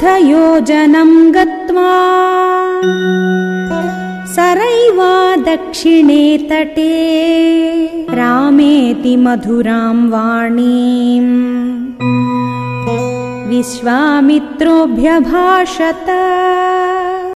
योजनम् गत्वा सरैवा दक्षिणे तटे रामेति मधुराम् वाणीम् विश्वामित्रोऽभ्यभाषत